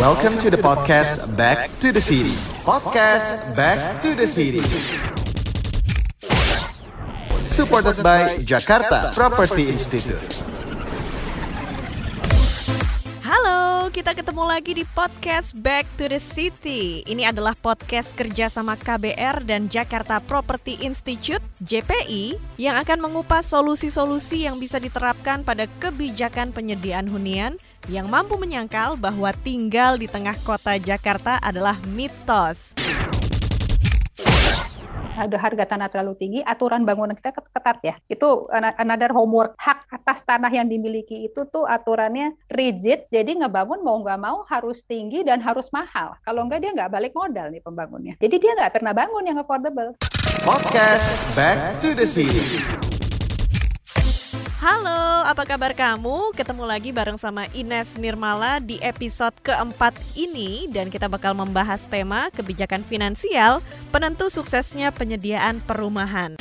Welcome to the podcast Back to the City. Podcast Back to the City. Supported by Jakarta Property Institute. Kita ketemu lagi di podcast Back to the City. Ini adalah podcast kerja sama KBR dan Jakarta Property Institute (JPI) yang akan mengupas solusi-solusi yang bisa diterapkan pada kebijakan penyediaan hunian yang mampu menyangkal bahwa tinggal di tengah kota Jakarta adalah mitos. Ada harga tanah terlalu tinggi, aturan bangunan kita ketat ya. Itu another homework. Hak atas tanah yang dimiliki itu tuh aturannya rigid, jadi ngebangun mau nggak mau harus tinggi dan harus mahal. Kalau nggak dia nggak balik modal nih pembangunnya. Jadi dia nggak pernah bangun yang affordable. Podcast Back to the City. Halo, apa kabar kamu? Ketemu lagi bareng sama Ines Nirmala di episode keempat ini dan kita bakal membahas tema kebijakan finansial penentu suksesnya penyediaan perumahan.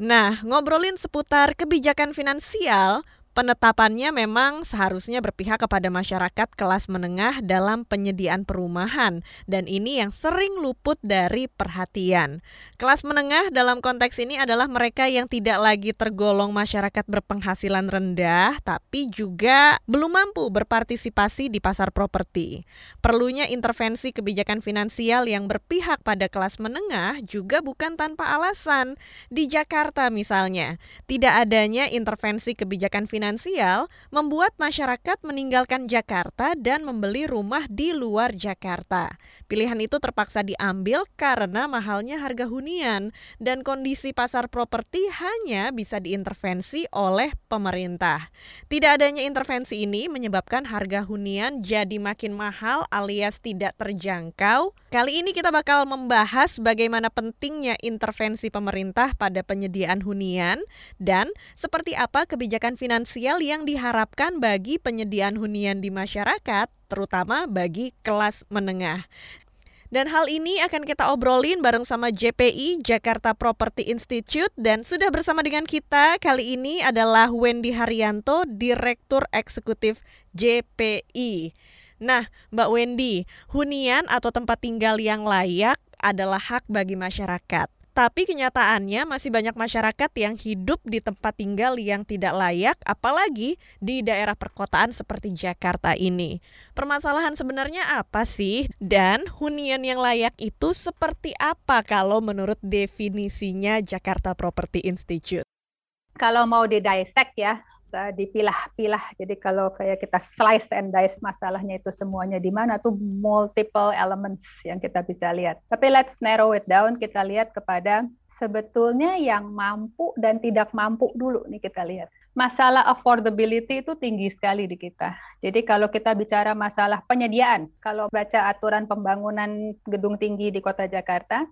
Nah, ngobrolin seputar kebijakan finansial, Penetapannya memang seharusnya berpihak kepada masyarakat kelas menengah dalam penyediaan perumahan dan ini yang sering luput dari perhatian. Kelas menengah dalam konteks ini adalah mereka yang tidak lagi tergolong masyarakat berpenghasilan rendah tapi juga belum mampu berpartisipasi di pasar properti. Perlunya intervensi kebijakan finansial yang berpihak pada kelas menengah juga bukan tanpa alasan. Di Jakarta misalnya, tidak adanya intervensi kebijakan finansial finansial membuat masyarakat meninggalkan Jakarta dan membeli rumah di luar Jakarta. Pilihan itu terpaksa diambil karena mahalnya harga hunian dan kondisi pasar properti hanya bisa diintervensi oleh pemerintah. Tidak adanya intervensi ini menyebabkan harga hunian jadi makin mahal alias tidak terjangkau. Kali ini kita bakal membahas bagaimana pentingnya intervensi pemerintah pada penyediaan hunian dan seperti apa kebijakan finansial finansial yang diharapkan bagi penyediaan hunian di masyarakat, terutama bagi kelas menengah. Dan hal ini akan kita obrolin bareng sama JPI Jakarta Property Institute dan sudah bersama dengan kita kali ini adalah Wendy Haryanto, Direktur Eksekutif JPI. Nah, Mbak Wendy, hunian atau tempat tinggal yang layak adalah hak bagi masyarakat. Tapi kenyataannya masih banyak masyarakat yang hidup di tempat tinggal yang tidak layak, apalagi di daerah perkotaan seperti Jakarta ini. Permasalahan sebenarnya apa sih? Dan hunian yang layak itu seperti apa kalau menurut definisinya Jakarta Property Institute? Kalau mau didisek ya, dipilah-pilah. Jadi kalau kayak kita slice and dice masalahnya itu semuanya di mana tuh multiple elements yang kita bisa lihat. Tapi let's narrow it down, kita lihat kepada sebetulnya yang mampu dan tidak mampu dulu nih kita lihat. Masalah affordability itu tinggi sekali di kita. Jadi kalau kita bicara masalah penyediaan, kalau baca aturan pembangunan gedung tinggi di Kota Jakarta,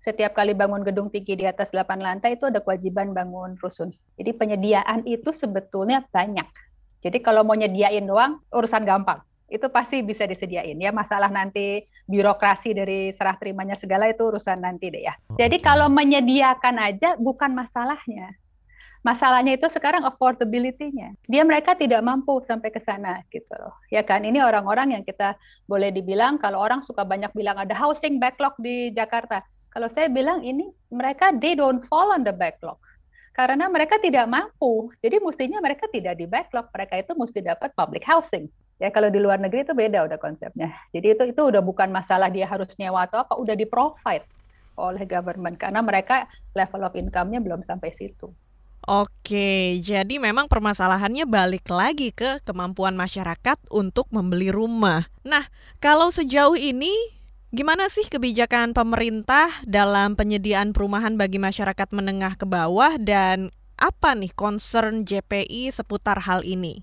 setiap kali bangun gedung tinggi di atas 8 lantai itu ada kewajiban bangun rusun. Jadi penyediaan itu sebetulnya banyak. Jadi kalau mau nyediain doang urusan gampang. Itu pasti bisa disediain ya. Masalah nanti birokrasi dari serah terimanya segala itu urusan nanti deh ya. Jadi kalau menyediakan aja bukan masalahnya. Masalahnya itu sekarang affordability-nya. Dia mereka tidak mampu sampai ke sana gitu loh. Ya kan ini orang-orang yang kita boleh dibilang kalau orang suka banyak bilang ada housing backlog di Jakarta kalau saya bilang ini mereka they don't fall on the backlog karena mereka tidak mampu. Jadi mestinya mereka tidak di backlog, mereka itu mesti dapat public housing. Ya kalau di luar negeri itu beda udah konsepnya. Jadi itu itu udah bukan masalah dia harus nyewa atau apa, udah di provide oleh government karena mereka level of income-nya belum sampai situ. Oke, jadi memang permasalahannya balik lagi ke kemampuan masyarakat untuk membeli rumah. Nah, kalau sejauh ini Gimana sih kebijakan pemerintah dalam penyediaan perumahan bagi masyarakat menengah ke bawah dan apa nih concern JPI seputar hal ini?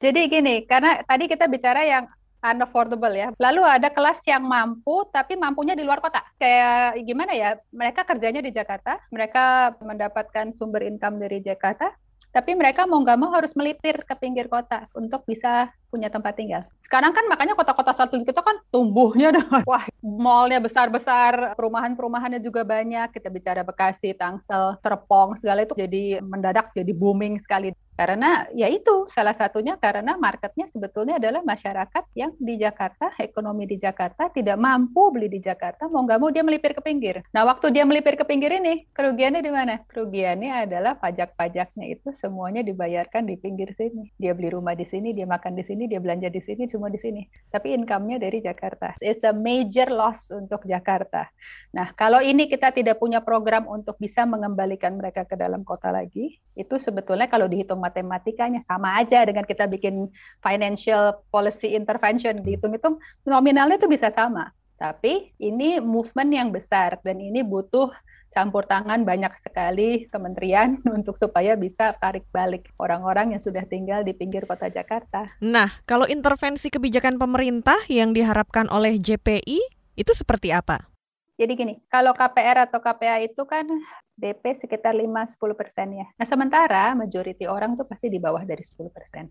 Jadi gini, karena tadi kita bicara yang unaffordable ya. Lalu ada kelas yang mampu tapi mampunya di luar kota. Kayak gimana ya? Mereka kerjanya di Jakarta, mereka mendapatkan sumber income dari Jakarta, tapi mereka mau nggak mau harus melipir ke pinggir kota untuk bisa punya tempat tinggal. Sekarang kan makanya kota-kota satelit kita kan tumbuhnya dengan wah mallnya besar-besar, perumahan-perumahannya juga banyak. Kita bicara Bekasi, Tangsel, Serpong, segala itu jadi mendadak jadi booming sekali. Karena ya itu salah satunya karena marketnya sebetulnya adalah masyarakat yang di Jakarta, ekonomi di Jakarta tidak mampu beli di Jakarta, mau nggak mau dia melipir ke pinggir. Nah waktu dia melipir ke pinggir ini, kerugiannya di mana? Kerugiannya adalah pajak-pajaknya itu semuanya dibayarkan di pinggir sini. Dia beli rumah di sini, dia makan di sini, dia belanja di sini, semua di sini. Tapi income-nya dari Jakarta. It's a major loss untuk Jakarta. Nah kalau ini kita tidak punya program untuk bisa mengembalikan mereka ke dalam kota lagi, itu sebetulnya kalau dihitung matematikanya sama aja dengan kita bikin financial policy intervention dihitung-hitung nominalnya itu bisa sama. Tapi ini movement yang besar dan ini butuh campur tangan banyak sekali kementerian untuk supaya bisa tarik balik orang-orang yang sudah tinggal di pinggir kota Jakarta. Nah, kalau intervensi kebijakan pemerintah yang diharapkan oleh JPI itu seperti apa? Jadi gini, kalau KPR atau KPA itu kan DP sekitar 5-10 persen ya. Nah sementara majority orang tuh pasti di bawah dari 10 persen.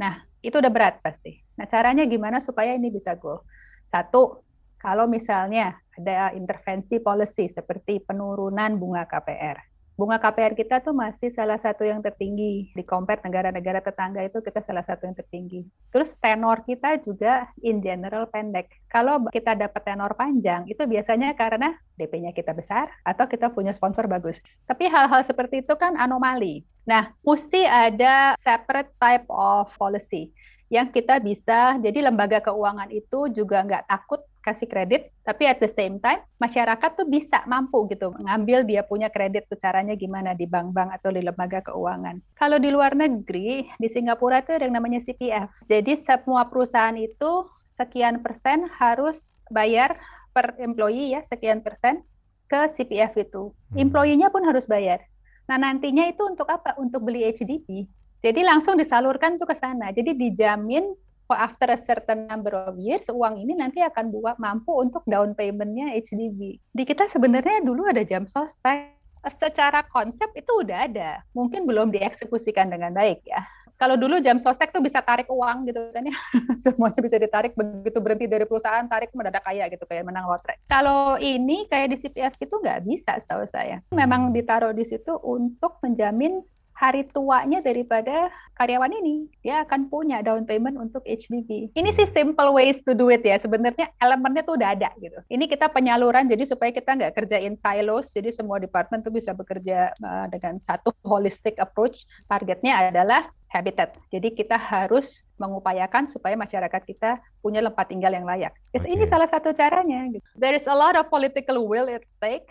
Nah itu udah berat pasti. Nah caranya gimana supaya ini bisa go? Satu, kalau misalnya ada intervensi policy seperti penurunan bunga KPR bunga KPR kita tuh masih salah satu yang tertinggi di compare negara-negara tetangga itu kita salah satu yang tertinggi. Terus tenor kita juga in general pendek. Kalau kita dapat tenor panjang itu biasanya karena DP-nya kita besar atau kita punya sponsor bagus. Tapi hal-hal seperti itu kan anomali. Nah, mesti ada separate type of policy yang kita bisa, jadi lembaga keuangan itu juga nggak takut kasih kredit, tapi at the same time masyarakat tuh bisa mampu gitu ngambil dia punya kredit tuh caranya gimana di bank-bank atau di lembaga keuangan. Kalau di luar negeri di Singapura itu ada yang namanya CPF. Jadi semua perusahaan itu sekian persen harus bayar per employee ya sekian persen ke CPF itu. Hmm. Employee-nya pun harus bayar. Nah nantinya itu untuk apa? Untuk beli HDP. Jadi langsung disalurkan tuh ke sana. Jadi dijamin after a certain number of years uang ini nanti akan buat mampu untuk down paymentnya HDB. Di kita sebenarnya dulu ada jam sostek. Secara konsep itu udah ada, mungkin belum dieksekusikan dengan baik ya. Kalau dulu jam sostek tuh bisa tarik uang gitu kan ya, semuanya bisa ditarik begitu berhenti dari perusahaan tarik mendadak kaya gitu kayak menang lotre. Kalau ini kayak di CPF itu nggak bisa setahu saya. Memang ditaruh di situ untuk menjamin hari tuanya daripada karyawan ini. Dia akan punya down payment untuk HDB. Ini sih simple ways to do it ya. Sebenarnya elemennya tuh udah ada gitu. Ini kita penyaluran jadi supaya kita nggak kerjain silos. Jadi semua department tuh bisa bekerja uh, dengan satu holistic approach. Targetnya adalah habitat. Jadi kita harus mengupayakan supaya masyarakat kita punya tempat tinggal yang layak. Okay. Ini salah satu caranya. Gitu. There is a lot of political will at stake.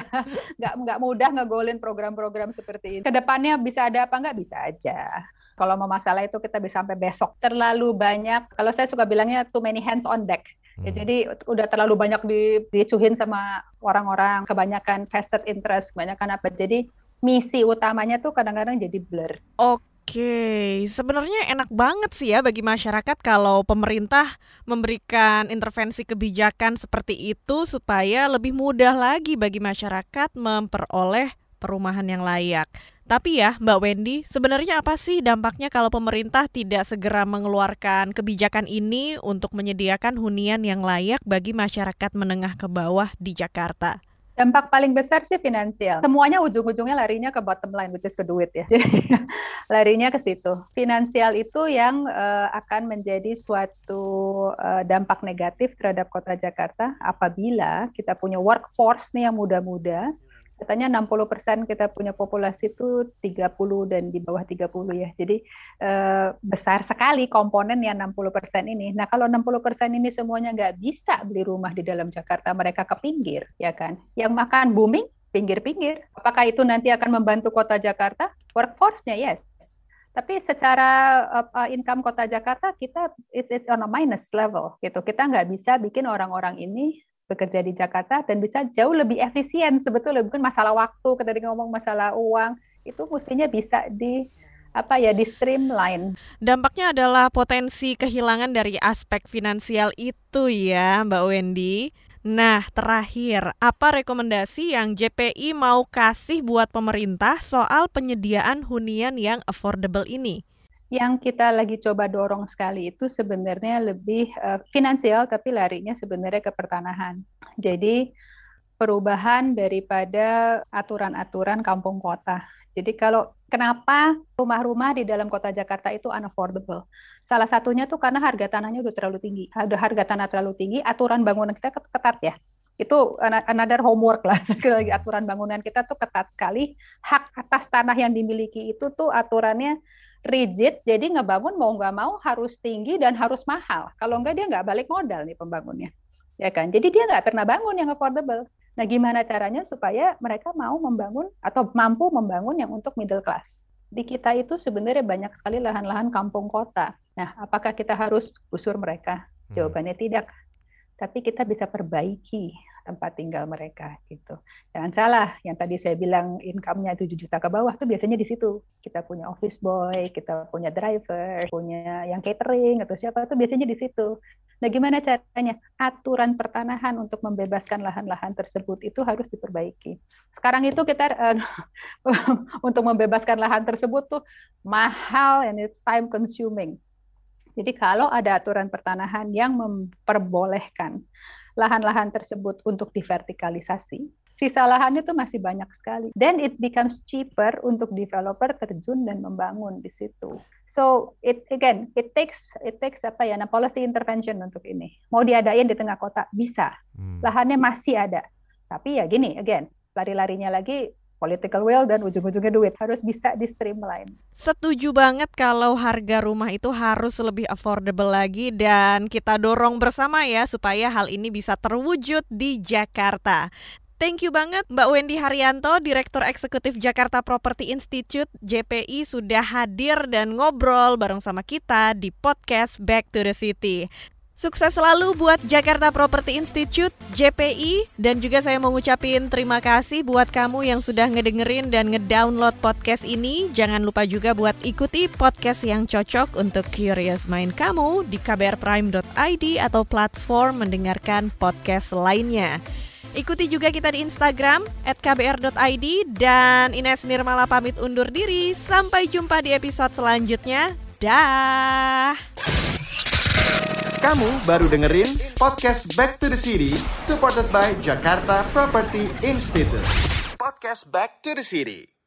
nggak nggak mudah ngegolin program-program seperti ini. Ke depannya bisa ada apa nggak bisa aja. Kalau mau masalah itu kita bisa sampai besok. Terlalu banyak. Kalau saya suka bilangnya too many hands on deck. Ya, hmm. jadi udah terlalu banyak di, dicuhin sama orang-orang, kebanyakan vested interest, kebanyakan apa. Jadi misi utamanya tuh kadang-kadang jadi blur. Oke. Oke, sebenarnya enak banget sih ya bagi masyarakat kalau pemerintah memberikan intervensi kebijakan seperti itu supaya lebih mudah lagi bagi masyarakat memperoleh perumahan yang layak. Tapi ya, Mbak Wendy, sebenarnya apa sih dampaknya kalau pemerintah tidak segera mengeluarkan kebijakan ini untuk menyediakan hunian yang layak bagi masyarakat menengah ke bawah di Jakarta? Dampak paling besar sih finansial. Semuanya ujung-ujungnya larinya ke bottom line, which is ke duit ya. Jadi larinya ke situ. Finansial itu yang uh, akan menjadi suatu uh, dampak negatif terhadap kota Jakarta apabila kita punya workforce nih yang muda-muda katanya 60% kita punya populasi itu 30 dan di bawah 30 ya. Jadi eh, besar sekali komponen yang 60% ini. Nah, kalau 60% ini semuanya nggak bisa beli rumah di dalam Jakarta, mereka ke pinggir, ya kan? Yang makan booming pinggir-pinggir. Apakah itu nanti akan membantu kota Jakarta? Workforce-nya yes. Tapi secara uh, income kota Jakarta kita it's, it's on a minus level gitu. Kita nggak bisa bikin orang-orang ini bekerja di Jakarta dan bisa jauh lebih efisien sebetulnya bukan masalah waktu tadi ngomong masalah uang itu mestinya bisa di apa ya di streamline. Dampaknya adalah potensi kehilangan dari aspek finansial itu ya, Mbak Wendy. Nah, terakhir, apa rekomendasi yang JPI mau kasih buat pemerintah soal penyediaan hunian yang affordable ini? Yang kita lagi coba dorong sekali itu sebenarnya lebih uh, finansial, tapi larinya sebenarnya ke pertanahan. Jadi perubahan daripada aturan-aturan kampung kota. Jadi kalau kenapa rumah-rumah di dalam kota Jakarta itu unaffordable? Salah satunya tuh karena harga tanahnya udah terlalu tinggi. Ada harga tanah terlalu tinggi, aturan bangunan kita ketat ya itu another homework lah lagi aturan bangunan kita tuh ketat sekali hak atas tanah yang dimiliki itu tuh aturannya rigid jadi ngebangun mau nggak mau harus tinggi dan harus mahal. Kalau nggak dia nggak balik modal nih pembangunnya ya kan? Jadi dia nggak pernah bangun yang affordable. Nah gimana caranya supaya mereka mau membangun atau mampu membangun yang untuk middle class? Di kita itu sebenarnya banyak sekali lahan-lahan kampung kota. Nah apakah kita harus usur mereka? Hmm. jawabannya tidak. Tapi kita bisa perbaiki tempat tinggal mereka gitu. Jangan salah, yang tadi saya bilang income-nya 7 juta ke bawah tuh biasanya di situ. Kita punya office boy, kita punya driver, punya yang catering atau siapa tuh biasanya di situ. Nah, gimana caranya? Aturan pertanahan untuk membebaskan lahan-lahan tersebut itu harus diperbaiki. Sekarang itu kita uh, untuk membebaskan lahan tersebut tuh mahal and it's time consuming jadi kalau ada aturan pertanahan yang memperbolehkan lahan-lahan tersebut untuk divertikalisasi, sisa lahan itu masih banyak sekali. Then it becomes cheaper untuk developer terjun dan membangun di situ. So it again it takes it takes apa ya, nah policy intervention untuk ini. Mau diadain di tengah kota bisa, hmm. lahannya masih ada. Tapi ya gini, again lari-larinya lagi political will dan ujung-ujungnya duit harus bisa di streamline. Setuju banget kalau harga rumah itu harus lebih affordable lagi dan kita dorong bersama ya supaya hal ini bisa terwujud di Jakarta. Thank you banget Mbak Wendy Haryanto, Direktur Eksekutif Jakarta Property Institute JPI sudah hadir dan ngobrol bareng sama kita di podcast Back to the City. Sukses selalu buat Jakarta Property Institute, JPI, dan juga saya mau ngucapin terima kasih buat kamu yang sudah ngedengerin dan ngedownload podcast ini. Jangan lupa juga buat ikuti podcast yang cocok untuk curious mind kamu di kbrprime.id atau platform mendengarkan podcast lainnya. Ikuti juga kita di Instagram at kbr.id dan Ines Nirmala pamit undur diri. Sampai jumpa di episode selanjutnya. Dah. Kamu baru dengerin podcast Back to the City supported by Jakarta Property Institute. Podcast Back to the City.